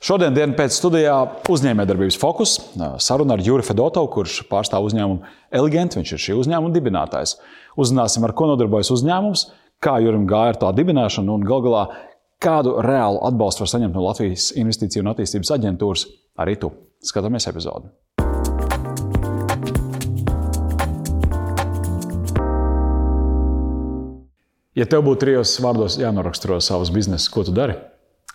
Šodien, dienas pēc studijā, uzņēmējdarbības fokus saruna ar Juriju Fedotovu, kurš pārstāv uzņēmumu Elegant. Viņš ir šī uzņēmuma dibinātājs. Uzzināsim, ar ko nodarbojas uzņēmums, kā Jurim gāja ar tā dibināšanu un gal galā kādu reālu atbalstu var saņemt no Latvijas Investīciju un attīstības aģentūras. Arī tu skatāmies epizodi. Ja tev būtu trijos vārdos jānoraksturo savas biznesa, ko tu dari?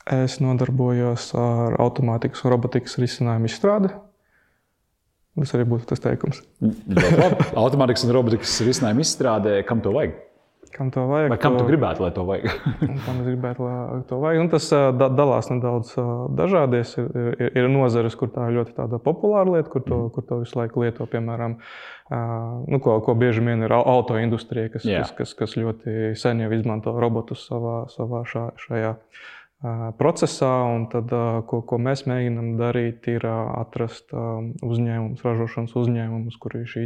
Es nodarbojos ar automātikas un robotikas risinājumu izstrādi. Tas arī būtu tas teikums. automātikas un robotikas risinājumu izstrādē, kam to vajag? Kam to vajag? Vai kam tu gribētu, lai to vajag? kam es gribētu, lai to vajag? Nu, tas da, dalās nedaudz dažādies. Ir, ir, ir nozares, kur tā ir ļoti populāra lieta, kur to, mm. kur to visu laiku lieto. Piemēram, nu, ko, ko bieži vien ir auto industrija, kas, yeah. kas, kas, kas ļoti sen jau izmanto robotus savā, savā šā, šajā procesā. Tad, ko, ko mēs mēģinām darīt, ir atrast uzņēmumus, ražošanas uzņēmumus, kur ir šī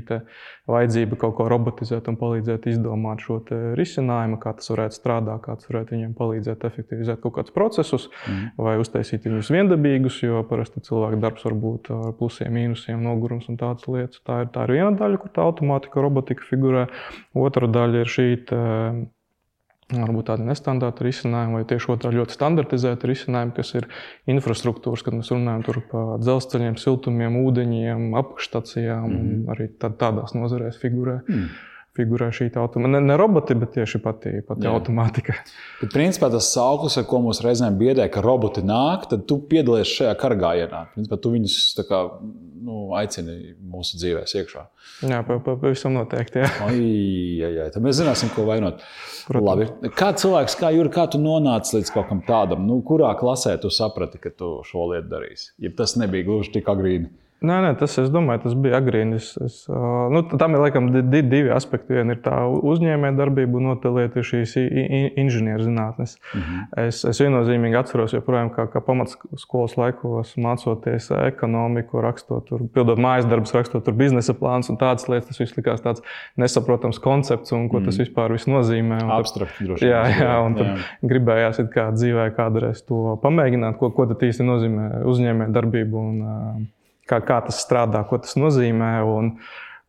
vajadzība kaut ko robotizēt un palīdzēt izdomāt šo risinājumu, kā tas varētu strādāt, kāds varētu viņiem palīdzēt efektivizēt kaut kādus procesus, mm. vai uztaisīt viņus viendabīgus, jo parasti cilvēka darbs var būt ar plusiem, mīnusiem, nogurums un tādas lietas. Tā ir, tā ir viena daļa, kur tā automātika, robotika figurē. Otra daļa ir šī varbūt tādi nestandarta risinājumi, vai tieši otrādi ļoti standartizēti risinājumi, kas ir infrastruktūras, kad mēs runājam par dzelzceļiem, siltumiem, ūdeņiem, apakšstacijām, mm arī tādās nozarēs figurē. Mm figurē šī automātika. Ne, ne roboti, bet tieši pati, pati Jā. automātika. Bet, principā, tas sauklis, ar ko mums reizēm biedē, ka roboti nāk, tad tu piedalies šajā kargājienā. Principā, tu viņus kā, nu, aicini mūsu dzīvēm iekšā. Jā, pavisam noteikti. Jā. Ai, jā, jā. Tad mēs zināsim, ko vainot. Labi. Kā cilvēks, kā Jurka, kā tu nonāci līdz kaut kam tādam, nu, kurā klasē tu saprati, ka tu šo lietu darīsi? Ja tas nebija gluži tik agrīni. Nē, nē, tas, domāju, tas bija agrīni. Es, nu, tam ir laikam divi, divi aspekti. Viena ir tā uzņēmējdarbība, un otra lieta ir šīs inženierzinātnes. Mm -hmm. es, es viennozīmīgi atceros, joprojām, kā, kā pamatskolas laikos mācoties ekonomiku, rakstot, tur, pildot mājas darbus, rakstot biznesa plānus un tādas lietas. Tas viss likās tāds nesaprotams koncepts un ko mm -hmm. tas mhm. vispār nozīmē. Abstrakt, droši vien. Jā, jā, un jā. gribējās kā dzīvē kādreiz to pamēģināt, ko, ko tas īsti nozīmē uzņēmējdarbība. Un, kā, kā tas strādā, ko tas nozīmē. Un,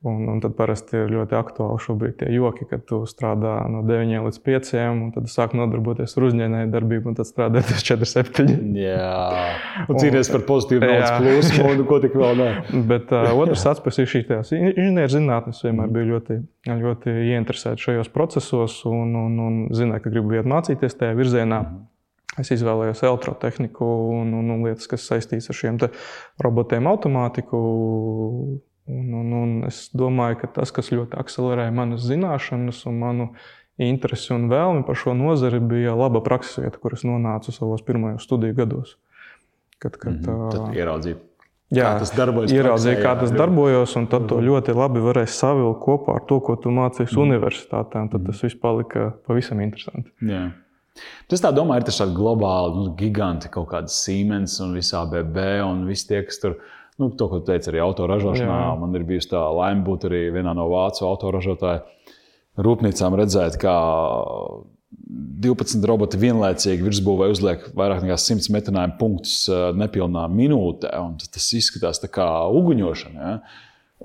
un, un tad parasti ir ļoti aktuāli šobrīd tie joki, kad tu strādā no 9 līdz 5, un tad sāk nodarboties ar uzņēmēju darbību, un tad strādā līdz 4, 7. Jā, un cīnīties par pozitīvu naudas plūsmu, un ko tik vēl ne. Bet uh, otrs aspekts ir šī inženierzinātnes. Vienmēr bija ļoti, ļoti ieinteresēts šajos procesos, un, un, un zināju, ka gribu iet mācīties tajā virzienā. Mm -hmm. Es izvēlējos elektrotehniku un, un, un lietas, kas saistītas ar šiem robotiem, automātiku. Un, un, un es domāju, ka tas, kas ļoti akcelerēja manas zināšanas un manu interesi un vēlmi par šo nozari, bija laba prakses vieta, kur es nonācu savos pirmajos studiju gados. Kad, kad, mm -hmm. Tad ieraudzīju. Jā, kā tas darbojas. Ieraudzīju, kā tas darbojas, un tad to mhm. ļoti labi varēja savilkt kopā ar to, ko tu mācījies mm. universitātē. Tad tas viss palika pavisam interesanti. Jā. Tas tā domā, ir tas globāli nu, giganti, kaut kāda Siemens un visā BB un visi tie, kas tur. Nu, to, ko teica arī autoražošanā, Jā. man ir bijusi tā laime būt arī vienā no vācu autoražotāju rūpnīcām redzēt, kā 12 roboti vienlaicīgi virsbūvē uzliek vairāk nekā 100 metinājumu punktus eh, nepilnā minūtē. Tas izskatās kā uguņošana. Ja?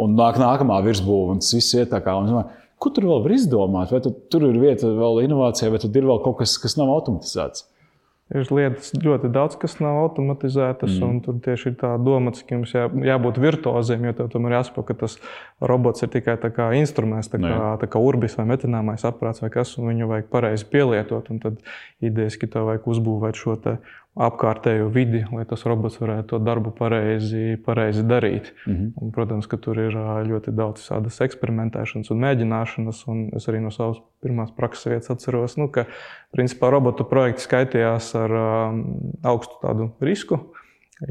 Un nāk nākamā virsbūve, un tas viss iet tā kā. Un, Ko tur vēl var izdomāt? Vai tur ir vieta vēl inovācijai, vai tur ir vēl kaut kas, kas nav automatizēts? Ir lietas ļoti daudz, kas nav automatizētas, mm. un tur tieši ir tā doma, cik jums jā, jābūt virtuoziem, jo tev tomēr jāsaprot, ka tas robots ir tikai tā instruments, tā kā, no, tā kā urbis vai metināmais aprāts vai kas, un viņu vajag pareizi pielietot. Tad idejas, ka tev vajag uzbūvēt šo apkārtējo vidi, lai tas robots varētu to darbu pareizi, pareizi darīt. Mm -hmm. un, protams, ka tur ir ļoti daudz tādas eksperimentēšanas un mēģināšanas. Un es arī no savas pirmās prakses vietas atceros, nu, ka principā robotu projekti skaitījās ar um, augstu tādu risku.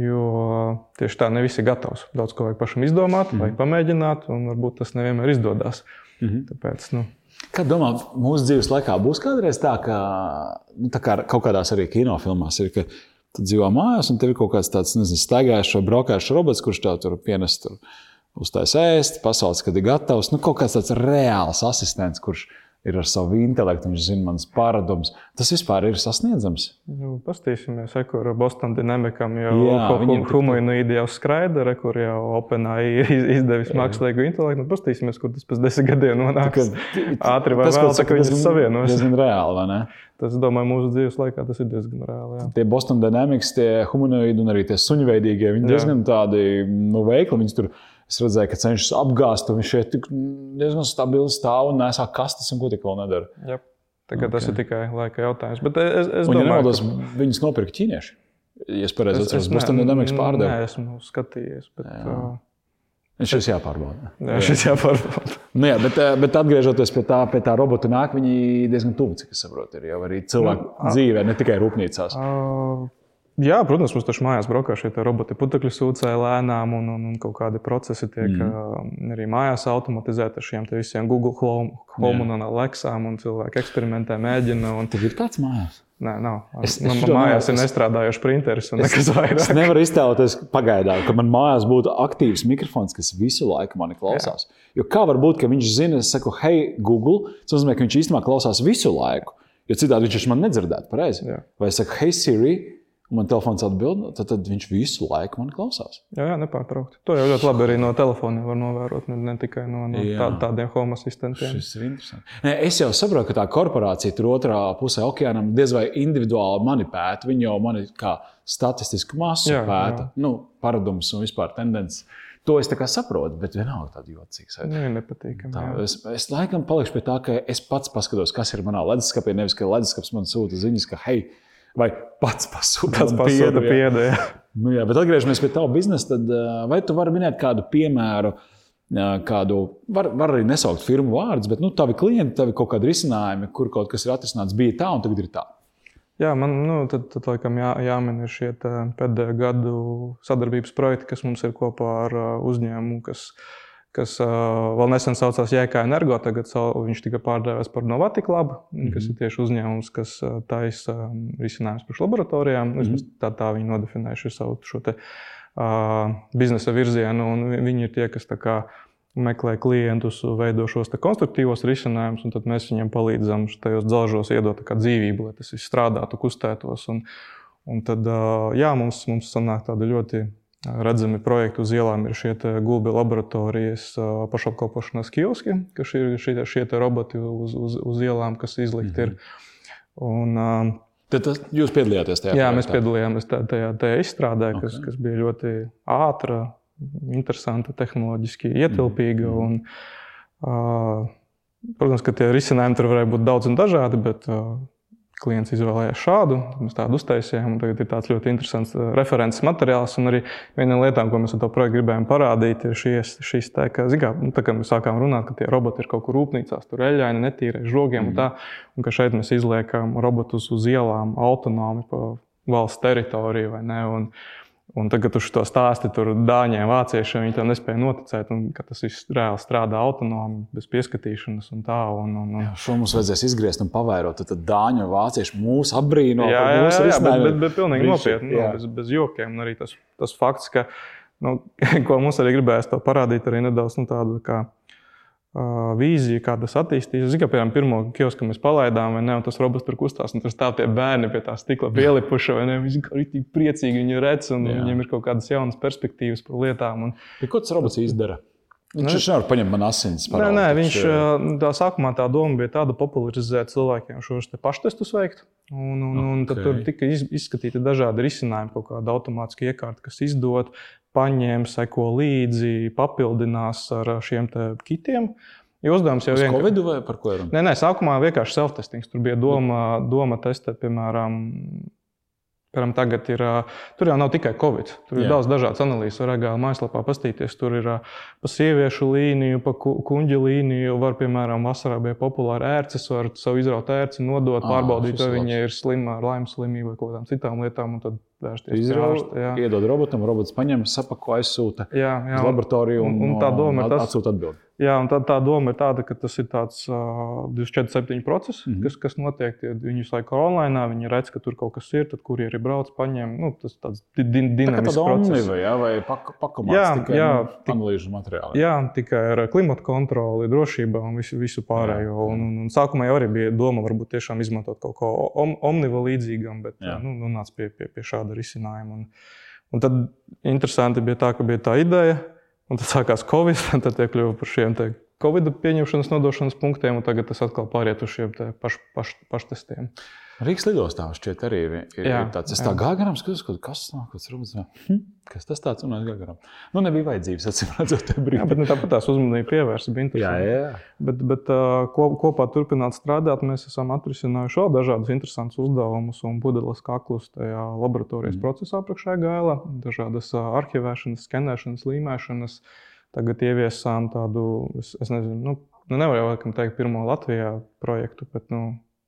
Jo tieši tā, ne visi ir gatavs. Daudz ko vajag pašam izdomāt, mm -hmm. vai pamēģināt, un varbūt tas nevienmēr izdodas. Mm -hmm. Tāpēc, nu, Kā domā, mūsu dzīves laikā būs kādreiz tā, ka nu, tā kā kaut kādās arī kinofilmās ir, ka tu dzīvo mājās un tev ir kaut kāds tāds, nezinu, staigājušs vai braukājušs robots, kurš tev tur pienes tur uztais ēst, pasaules, kad ir gatavs. Nu, kaut kāds tāds reāls asistents, kurš ir ar savu intelektu, viņš zina manas paradumus. Tas vispār ir sasniedzams. Nu, Pastāvēsimies, kur Bostonā dinamikam jau humanoīdi jau skraida, re, kur jau OpenAI ir iz- izdevis mākslīgu intelektu. Nu, Pastāvēsimies, kur tas pēc desmit gadiem nonāks. Ātri vai Tas, vēl, ko tu tā saki, kā viņas diezgan- savienos. diezgan reāli, vai ne? Tas, domāju, mūsu dzīves laikā tas ir diezgan reāli. Jā. Tie Boston Dynamics, tie humanoīdi un arī tie suņveidīgie, viņi Jā. diezgan tādi nu, veikli. Viņus tur es redzēju, ka cenšas apgāzt, un viņš šeit diezgan stabili stāv un nesā kastes un ko tik vēl nedara. Jā. Tagad okay. tas ir tikai laika jautājums. Bet es, es Un, ja domāju, nemaldos, viņus nopirka ķīnieši. Ja es pareizi es, atceros, Boston Dynamics pārdeva. Nē, esmu skatījies. Bet, Jā. Viņš šis jāpārbauda. Jā, šis jāpārbauda. Nu, jā, bet, eh, bet atgriežoties pie tā, pie tā robota nāk, viņi diezgan tuvu, cik es saprotu, ir jau arī cilvēku Nu, dzīvē, ne tikai rūpnīcās. Uh, Jā, protams, mums taču mājās braukā šie roboti putekļu sūcēji lēnām, un, un, un kaut kādi procesi tiek mm. arī mājās automatizēti ar šiem visiem Google Home, Home un Alexām, un cilvēki eksperimentē, mēģina. Un... Tev ir tāds mājās. Nē, nav. Es- es Man mājās ir nestrādājošs printeris un nekas Es vairāk. nevaru iztēloties pagaidām, ka man mājās būtu aktīvs mikrofons, kas visu laiku mani klausās. Jā. Jo kā var būt, ka viņš zina, es saku, hei, Google, tas nozīmē, ka viņš īstenībā klausās visu laiku. Jo citādi viņš man nedzirdētu pareizi. Vai es saku, hei, Siri, man telefons atbild, tad, tad viņš visu laiku man klausās. Jā, jā, nepārtraukti. To jau ļoti labi arī no telefona var novērot, ne, ne tikai no, no Jā. tā, tādiem home asistentiem. Šis ir interesanti. Nē, es jau saprotu, ka tā korporācija tur otrā pusē okeānam diez vai individuāli mani pēta. Viņi jau mani kā statistisku masu Jā, pēta, jā. nu, paradumus un vispār tendences. To es saprotu, bet vienalga tāda jocīga. sajūta. Nu, nepatīkami. Es, es laikam palikšu pie tā, ka es pats paskatos, kas ir manā leduskapī. Nevis, ka leduskapis man sūta ziņas, ka, hei, vai pats pasūta piedu, piedu. jā. Nu, jā, bet atgriežamies pie tā biznesa. Tad, ā, vai tu vari minēt kādu piemēru, ā, kādu, var, var arī nesaukt firmu vārdus, bet nu, tavi klienti, tavi kaut kādi risinājumi, kur kaut kas ir atrisināts, bija tā un tagad ir tā. Jā, man nu, tad, tad laikam jā, jāmin ir šie pēdējo gadu sadarbības projekti, kas mums ir kopā ar ā, uzņēmumu, kas, kas ā, vēl nesen saucās JK Energo. Tagad sau- viņš tika pārdevēts par Novatic Lab, mm -hmm. kas ir tieši uzņēmums, kas ā, taisa ā, risinājumus priekš laboratorijām. Mm -hmm. tā, tā viņi nodefinējuši savu šo te, uh, biznesa virzienu, un vi- viņi ir tie, kas kā meklē klientus, veido šos konstruktīvos risinājumus, un tad mēs viņiem palīdzam tajos dzelžos iedot dzīvību, lai tas viss strādātu, kustētos. Un, un tad, ā, jā, mums, mums sanāk tādi ļoti redzami projekti uz ielām. Ir šie gulbi laboratorijas ā, pašapkalpošanās kioski, kas ir šie, šie roboti uz, uz, uz ielām, kas izlikti ir. Un, ā, Tad tas, jūs piedalījāties tajā Jā, mēs projektā? piedalījāmies tā- tajā, tajā izstrādē, kas, Ok. kas bija ļoti ātra, interesanta, tehnoloģiski ietilpīga. Mhm. Un, uh, protams, ka tie risinājumi tur varēja būt daudz un dažādi, bet uh, klients izvēlējās šādu. Mēs tādu uztaisījām, tagad ir tāds ļoti interesants uh, referents materiāls. Un arī viena no lietām, ko mēs ar to projektu gribējām parādīt, ir šīs, šīs tā, ka, kā, nu, tā kā mēs sākām runāt, ka tie roboti ir kaut kur rūpnīcās, tur eļļaini, netīri, žogiem un tā. Un ka šeit mēs izliekam robotus uz ielām autonomi pa valsts teritoriju vai ne. Un, Un tagad, kad tu to stāsti tur dāņiem, vāciešiem, viņi tam nespēja noticēt, un ka tas viss reāli strādā autonomi, bez pieskatīšanas un tā. Un, un, un... Jā, šo mums vajadzēs izgriezt un pavērot. Tad, dāņu un vācieši mūs apbrīno. jā, jā, mūsu jā, bet, bet, bet pilnīgi Brīnišķīgi, nopietni, jā. no, bez, bez jokiem. Un arī tas, tas fakts, ka, nu, ko mums arī gribējās to parādīt, arī nedaudz nu, tādu kā vīziju, kā tas attīstīsies. Zinu, ka, piemēram, pirmo kiosku mēs palaidām, ne, un tas robots tur kustās, un tur stāv tie bērni pie tā stikla pielipuši, viņi ir tik priecīgi, viņi redz, un Jā. viņiem ir kaut kādas jaunas perspektīvas par lietām. Un, Bet Ko tas robots izdara? Viņš Nu, taču nevar paņemt man asins. Nē, nē, paraugu, viņš tā sākumā tā doma bija tāda popularizēt cilvēkiem šos te paštestus veikt. Un, un, un tad tur tika iz- izskatīti dažādi risinājumi, kaut kāda automātiska iekārta, kas izdod, paņem, seko līdzi, papildinās ar šiem kitiem. Jo uzdevums jau Uz vienkārši. Covid vai par ko ir runa? Nē, nē, sākumā vienkārši self-testing. Tur bija doma, doma testēt, piemēram, piemēram tagad ir, tur jau nav tikai Covid. Tur ir Jā. daudz dažādas analīzes, var reāli mājaslapā pastīties. Tur ir pa sieviešu līniju, pa ku- kuģa līniju. Var, piemēram, vasarā bija populāra ērces, var savu izrautu ērci nodot, Ā, pārbaudīt, vai viņa ir slima ar laimes slimību vai kaut kādām citām lietām, tad vērsties jā. iedod robotam, robots paņem, sapako, aizsūta Jā, jā, uz laboratoriju un, un, un tā doma ir tas, atsūta atbildi. Jā, un tā, tā doma ir tāda, ka tas ir tāds uh, 24-7 process, mm -hmm. kas, kas notiek. Viņi visu laiku ir online, viņi redz, ka tur kaut kas ir, tad kur ir brauc, paņem. Nu, tas tāds din dinamisks tā process. Vai, jā, vai pak pakomāts Jā, tikai jā, nu, analīžu materiāli. Jā, tikai ar klimatu kontroli, drošību un visu, visu pārējo. Jā, jā. Un, un, un sākumā jau arī bija doma, varbūt tiešām izmantot kaut ko om, omnivo līdzīgam, bet Jā. nu, nonāca pie, pie, pie šāda risinājuma. Un, un tad interesanti bija tā, ka bija tā ideja, un tad sākās Covid, un tad tie kļuva par šiem te Covid pieņemšanas, nodošanas punktiem, un tagad tas atkal pāriet uz šiem paš, paš, paštestiem. Rīgas lidostā šķiet arī ir, ir, Jā, tāds. Es jā. tā gāju garām, skatos, kaut kas nāk, kas rodas. Hm, kas tas tāds un es gāju garām. Nu, nebija vajadzības, acīm redzot, Jā, brīdī. bet nu, tāpat tās uzmanība pievērsta. Bija Jā, interesanti. jā, jā. Bet, bet uh, ko- kopā turpināt strādāt, mēs esam atrisinājuši vēl dažādus interesantus uzdevumus un pudeles kaklus tajā laboratorijas mm. procesā priekšējā gala, dažādas uh, arhivēšanas, skenēšanas, līmēšanas. Tagad ieviesām tādu, es, es nezinu, nu, nu nevaru laikam teikt, pirmo Latvijā projektu, bet nu,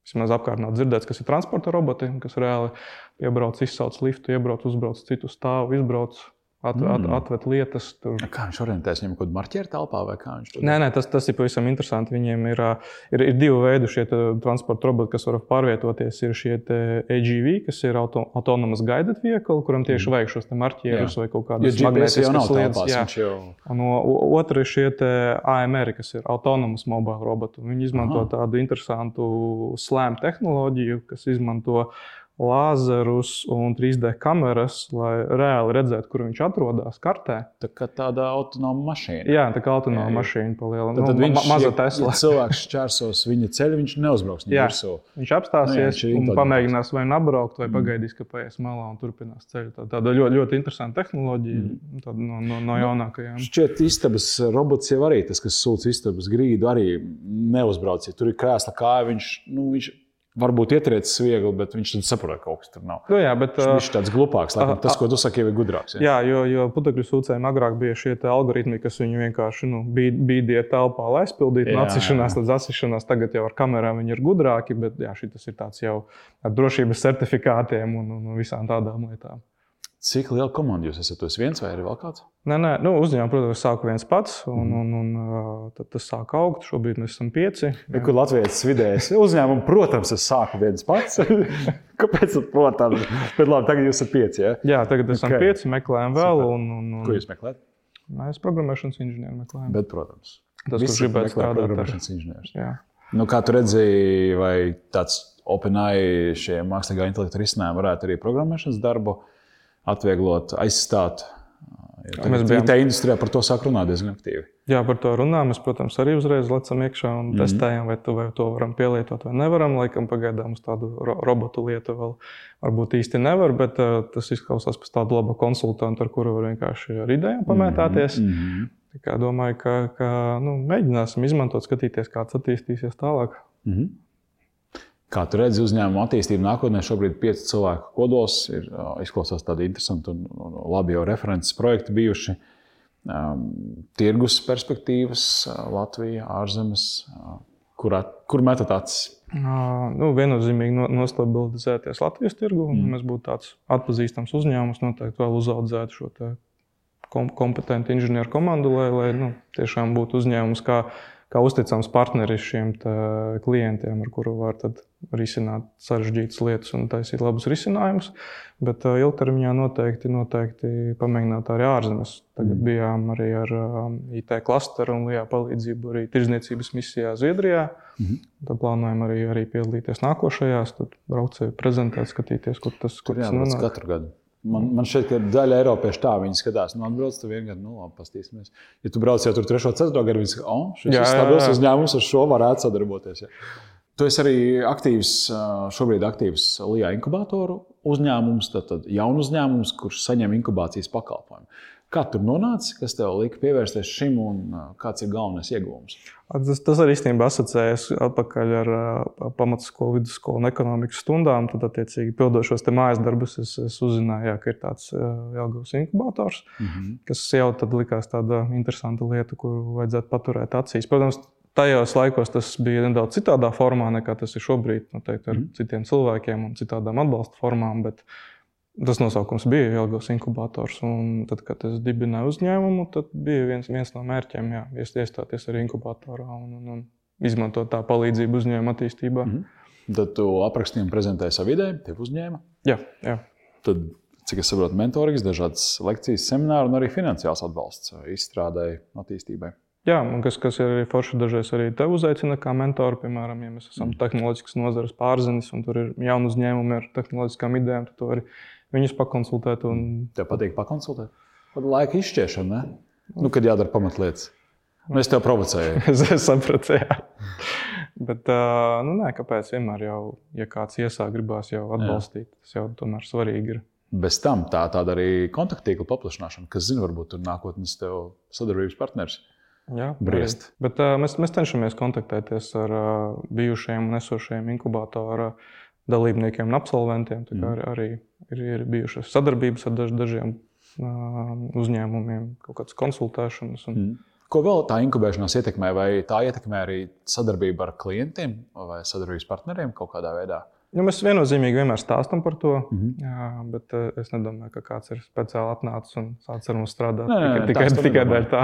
vismaz apkārtnē dzirdēts, kas ir transporta roboti, kas reāli piebrauc, izsauc liftu, iebrauc, uzbrauc citu stāvu, izbrauc, at, at, Mm. atved lietas. Tur. Kā viņš orientēs viņam kaut kādā marķieru telpā vai kā viņš to Nē, nē, tas, tas ir pavisam interesanti. Viņiem ir, ir, ir divi veidi šie transporta roboti, kas var pārvietoties. Ir šie AGV, kas ir auto, autonomous guided vehicle, kuram tieši vajag šos marķierus Jā. vai kaut kādas magnetiskas lietas. telpās. jau Un o- o- Otra ir šie AMR, kas ir autonomous mobile roboti. Viņi izmanto Aha. tādu interesantu slēmu tehnoloģiju, kas izmanto lāzerus un 3D kameras, lai reāli redzētu, kur viņš atrodas kartē. tā kā tāda autonoma mašīna. Jā, tā kā autonoma mašīna palielina. Tad, tad nu, viņš, ma maza Tesla. Ja cilvēks šķērsos viņa ceļu, viņš neuzbrauks Jā. virsū. Viņš apstāsies Nu jā, viņš un pamēģinās vai nu apbraukt, vai Mm. pagaidīs, ka paies malā un turpinās ceļu. Tā, tāda ļoti, ļoti interesanta tehnoloģija, Mm. tāda no, no, no jaunākajām. Šķiet, istabas robots jau arī tas, kas sūta istabas grīdu, arī neuzbrauc. Ja tur ir krēsla kāja, viņš, nu, viņš varbūt ietriecis viegli, bet viņš saprot, ka kaut kas tur nav. Nu, jā, bet, Viņš ir tāds glupāks. Laikam, tas, ko tu saki, ir gudrāks. Ja? jā, jo, jo putekļu sūcējiem agrāk bija šie algoritmi, kas viņu vienkārši nu, bī- bīdīja telpā, lai aizpildītu no Jā, atsišanās līdz asišanās. Tagad jau ar kamerām viņi ir gudrāki, bet jā, šis ir tāds jau ar drošības certifikātiem un, un visām tādām lietām. Cik liela komanda jūs esat? Jūs viens vai ir vēl kāds? Nē, nē, nu, uzņēmumā, protams, sāku viens pats, un, Mhm. un, un tad tas sāk augt. Šobrīd mēs esam pieci. Ja, kur Latvijas vidējais uzņēmums, protams, es sāku viens pats. Kāpēc? Protams, bet labi, tagad jūs esat pieci. Ja? Jā, tagad esam Ok. okay. pieci, meklējam vēl, Super. un, un, Ko un jūs meklējat? mēs programmēšanas inženieri meklējam. Bet, protams, Tas, kurš gribētu strādāt ar programmēšanas inženierus. Jā. Nu, kā tu redzēji, vai tāds OpenAI šie mākslīgā intelekta risinājumi varētu arī programmēšanas darbu atvieglot, aizstāt? Mēs tagad bijām- IT industrijā par to sāk runāt diezgan aktīvi. Jā, par to runājam. Mēs, protams, arī uzreiz lecam iekšā un mm Mhm. -hmm. testējam, vai to, vai to varam pielietot vai nevaram. Laikam pagaidām uz tādu ro robotu lietu vēl varbūt īsti nevar, bet uh, tas izklausās pēc tāda laba konsultanta, ar kuru var vienkārši ar idejām pamētāties. Mm Mm -hmm. -hmm. Domāju, ka, ka nu, mēģināsim izmantot, skatīties, kāds attīstīsies tālāk. Mm -hmm. Kā tu redzi, uzņēmuma attīstība nākotnē šobrīd pieci cilvēku kodos ir izklausās tādi interesanti un, un labi jau references projekti bijuši. Um, tirgus perspektīvas, Latvija, ārzemes, kur, at, kur metat acis? Nu, viennozīmīgi no, nostabilizēties Latvijas tirgu. Mm. Mm. Mēs būtu tāds atpazīstams uzņēmums, noteikti vēl uzaudzētu šo kom kompetentu inženieru komandu, lai, lai nu, tiešām būtu uzņēmums kā, kā uzticams partneris šiem klientiem, ar kuru var tad risināt sarežģītas lietas un taisīt labus risinājumus. Bet ilgtermiņā noteikti, noteikti pamēģināt arī ārzemes. Tagad Mm. bijām arī ar IT klasteru un LIBE palīdzību arī tirzniecības misijā Zviedrijā. Mhm. Tad plānojam arī, arī piedalīties nākošajās, tad braukt, prezentēt, skatīties, kur tas, kur tas nonāk. katru gadu. Man, man šķiet, ka daļa Eiropiešu tā viņi skatās. Nu, atbrauc vienu gadu, nu, labi, pastīsimies. Ja tu brauc jau tur trešo, ceturto gadu, viņi saka, oh, šis ir jā. uzņēmums, ar šo varētu sadarboties. Ja. Tu esi arī aktīvs, šobrīd aktīvs LIBE inkubatoru uzņēmums, tad, jaunu uzņēmums, kurš saņem inkubācijas pakalpojumu. Kā tur nonāca, kas tev lika pievērsties šim un kāds ir galvenais iegūms? Tas, tas arī īstenībā asociējas atpakaļ ar pamatskolu, vidusskolu un ekonomikas stundām. Tad, attiecīgi, pildot šos te mājas darbus, es, es uzzināju, jā, ka ir tāds Jāgauts inkubators, Mhm. kas jau tad likās tāda interesanta lieta, kuru vajadzētu paturēt acīs. Protams, tajos laikos tas bija nedaudz citādā formā nekā tas ir šobrīd, noteikti ar Mhm. mm. citiem cilvēkiem un citādām atbalsta formām. Bet, Tas nosaukums bija Ilgos inkubators. Tad, kad es dibināju uzņēmumu, tad bija viens, viens no mērķiem jā, iestāties arī inkubatorā un, un, un izmantot tā palīdzību uzņēmuma attīstībā. Mm. Tad tu aprakstīji un prezentēji savu ideju, tev uzņēma. Jā, jā. Tad, cik es saprotu, mentorijas, dažādas lekcijas, semināri un arī finansiāls atbalsts izstrādēji, attīstībai. Jā, un kas, kas ir arī forši, dažreiz arī tevi uzaicina kā mentoru. Piemēram, ja mēs esam mm. tehnoloģiskas nozares pārzinis un tur ir jauni uzņēmumi ar tehnoloģiskām idejām, tad tu vari viņus pakonsultēt. Un... Tev patīk pakonsultēt? Pat laika izšķiešana, ne? Nu, kad jādara pamatlietas. Nu, es tev provocēju. es sapratu, jā. Bet, nu, nē, kāpēc vienmēr jau, ja kāds iesāk, gribās jau atbalstīt, jā. tas jau tomēr svarīgi ir. Bez tam tā tāda arī kontaktīkla paplašināšana, kas, zina, varbūt tur nākotnes tev sadarbības partners. Jā, briest. Arī. Bet uh, mēs, mēs cenšamies kontaktēties ar uh, bijušajiem un esošajiem inkubātora dalībniekiem un absolventiem. Mm. Arī, arī ir, ir bijušas sadarbības ar daž, dažiem uh, uzņēmumiem, kaut kādas konsultēšanas. Un... Mm. Ko vēl tā inkubēšanās ietekmē? Vai tā ietekmē arī sadarbību ar klientiem vai sadarbības partneriem kaut kādā veidā? Nu, mēs viennozīmīgi vienmēr stāstām par to, mm -hmm. jā, bet es nedomāju, ka kāds ir speciāli atnācis un sācis ar mums strādāt nē, nē, tikai, tikai, tikai dēļ tā.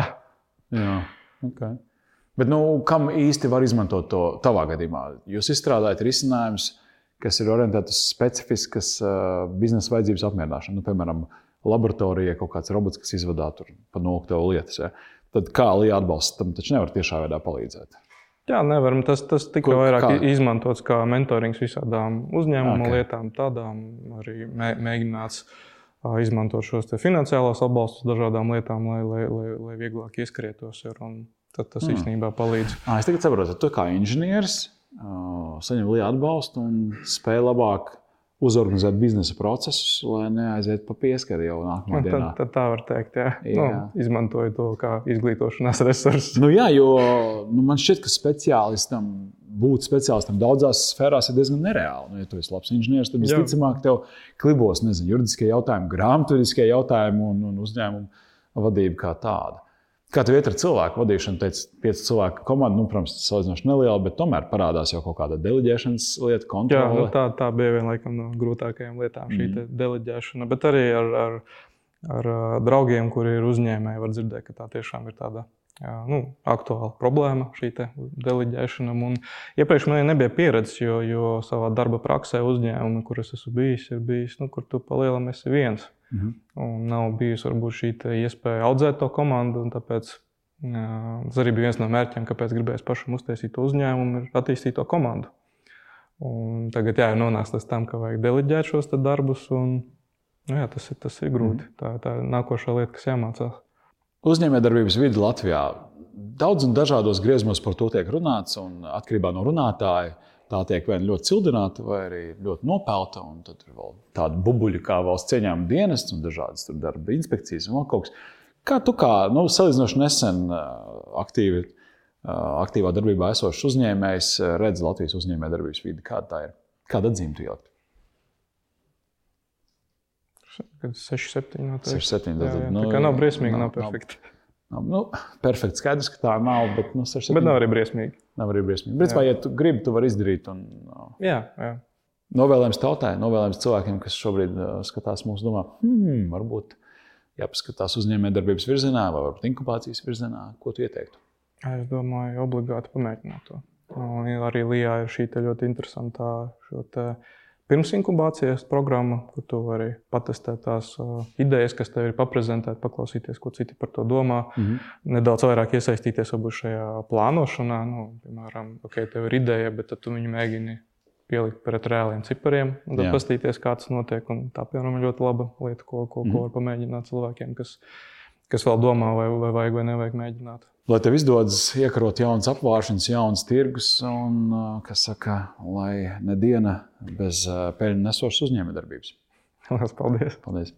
Jā, okay. Bet nu, kam īsti var izmantot to tavā gadījumā? Jūs izstrādājat risinājumus, kas ir orientēti uz specifiskas uh, biznesa vajadzības apmierināšanu. Nu, piemēram, laboratorijā kaut kāds robots, kas izvadā pa nokļuvu lietas. Ja? Tad kā Līja atbalsts tam taču nevar tiešā veidā palīdzēt. Jā, nevaram. Tas, tas tikai vairāk kā? izmantots kā mentorings visādām uzņēmuma okay. lietām, tādām arī mē, mēģināts uh, izmantot šos finansiālos atbalstus dažādām lietām, lai, lai, lai, lai vieglāk ieskrietos. Ir, tad tas mm. īstenībā palīdz. À, es tagad saprotu, ka tu kā inženieris saņem lielu atbalstu un spēj labāk uzorganizēt biznesa procesus, lai neaizietu pa pieskari jau nākamajā dienā. Tad, tad tā var teikt, jā. jā. Nu, izmantoju to kā izglītošanās resursu. Nu, jā, jo nu, man šķiet, ka speciālistam būt speciālistam daudzās sfērās ir diezgan nereāli. Nu, ja tu esi labs inženieris, tad visticamāk tev klibos nezinu, juridiskie jautājumi, grāmatvediskie jautājumi un, un uzņēmumu vadība kā tāda. Kā tev iet ar cilvēku vadīšanu? Teicu, pieci cilvēku komanda, nu, protams, tas salīdzinoši neliela, bet tomēr parādās jau kaut kāda deleģēšanas lieta, kontrole. Jā, nu, tā, tā bija viena no grūtākajām lietām, šī mm. deleģēšana. Bet arī ar, ar, ar draugiem, kuri ir uzņēmēji, var dzirdēt, ka tā tiešām ir tāda nu, aktuāla problēma, šī deleģēšana. Un iepriekš man nebija pieredzes, jo, jo savā darba praksē uzņēmumi, kur es esmu bijis, ir bijis, nu, kur tu palielam esi viens. Mhm. Un nav bijusi varbūt šī iespēja audzēt to komandu. Tāpēc jā, tas arī bija viens no mērķiem, kāpēc gribēju pašam uztaisīt uzņēmumu, ir attīstīt to komandu. Un tagad jā, ir nonācis līdz tam, ka vajag deleģēt šos darbus. Un, nu, jā, tas, ir, tas ir grūti. Mhm. Tā, tā ir nākošā lieta, kas jāmācās. Uzņēmējdarbības vidi Latvijā daudz un dažādos griezumos par to tiek runāts, un atkarībā no runātāja tā tiek vai ļoti cildināta, vai arī ļoti nopelta. Tad ir vēl tāda bubuļa kā valsts cieņām dienests un dažādas darba inspekcijas un vēl kaut kas. Kā tu kā nu, salīdzinoši nesen aktīvi, aktīvā darbībā esošs uzņēmējs redz Latvijas uzņēmējdarbības vidi? Kāda tā ir? Kāda atzīme tu ielikt? 6, 7. No 6, 7. Jā, jā, nu, tā kā nav briesmīgi, nav, nav perfekti. Nav. Nu, perfekti skaidrs, ka tā nav. Bet, nu, 67... bet nav arī briesmīgi. Nav arī briesmīgi. Vai, ja tu gribi, tu vari izdarīt. Un, jā, jā. Novēlējums tautai, novēlējums cilvēkiem, kas šobrīd uh, skatās mūsu domā, hmm, varbūt jāpaskatās uzņēmējdarbības virzienā vai varbūt inkubācijas virzienā. Ko tu ieteiktu? Es domāju, obligāti pamēģināt to. Un arī Lijā ir šī ļoti interesanta šo te pirms inkubācijas programma, kur tu vari patestēt tās idejas, kas tev ir paprezentētas, paklausīties, ko citi par to domā, mm -hmm. nedaudz vairāk iesaistīties varbūt šajā plānošanā. Nu, piemēram, ok, tev ir ideja, bet tu viņu mēģini pielikt pret reāliem cipariem un tad paskatīties, kā tas notiek. Un tā, piemēram, ir ļoti laba lieta, ko, ko, ko var pamēģināt cilvēkiem, kas, kas vēl domā, vai, vai vajag vai nevajag mēģināt lai tev izdodas iekarot jaunas apgāršanas, jaunas tirgus, un, kas saka, lai ne diena bez peļņu nesošas uzņēmējdarbības. Paldies! paldies.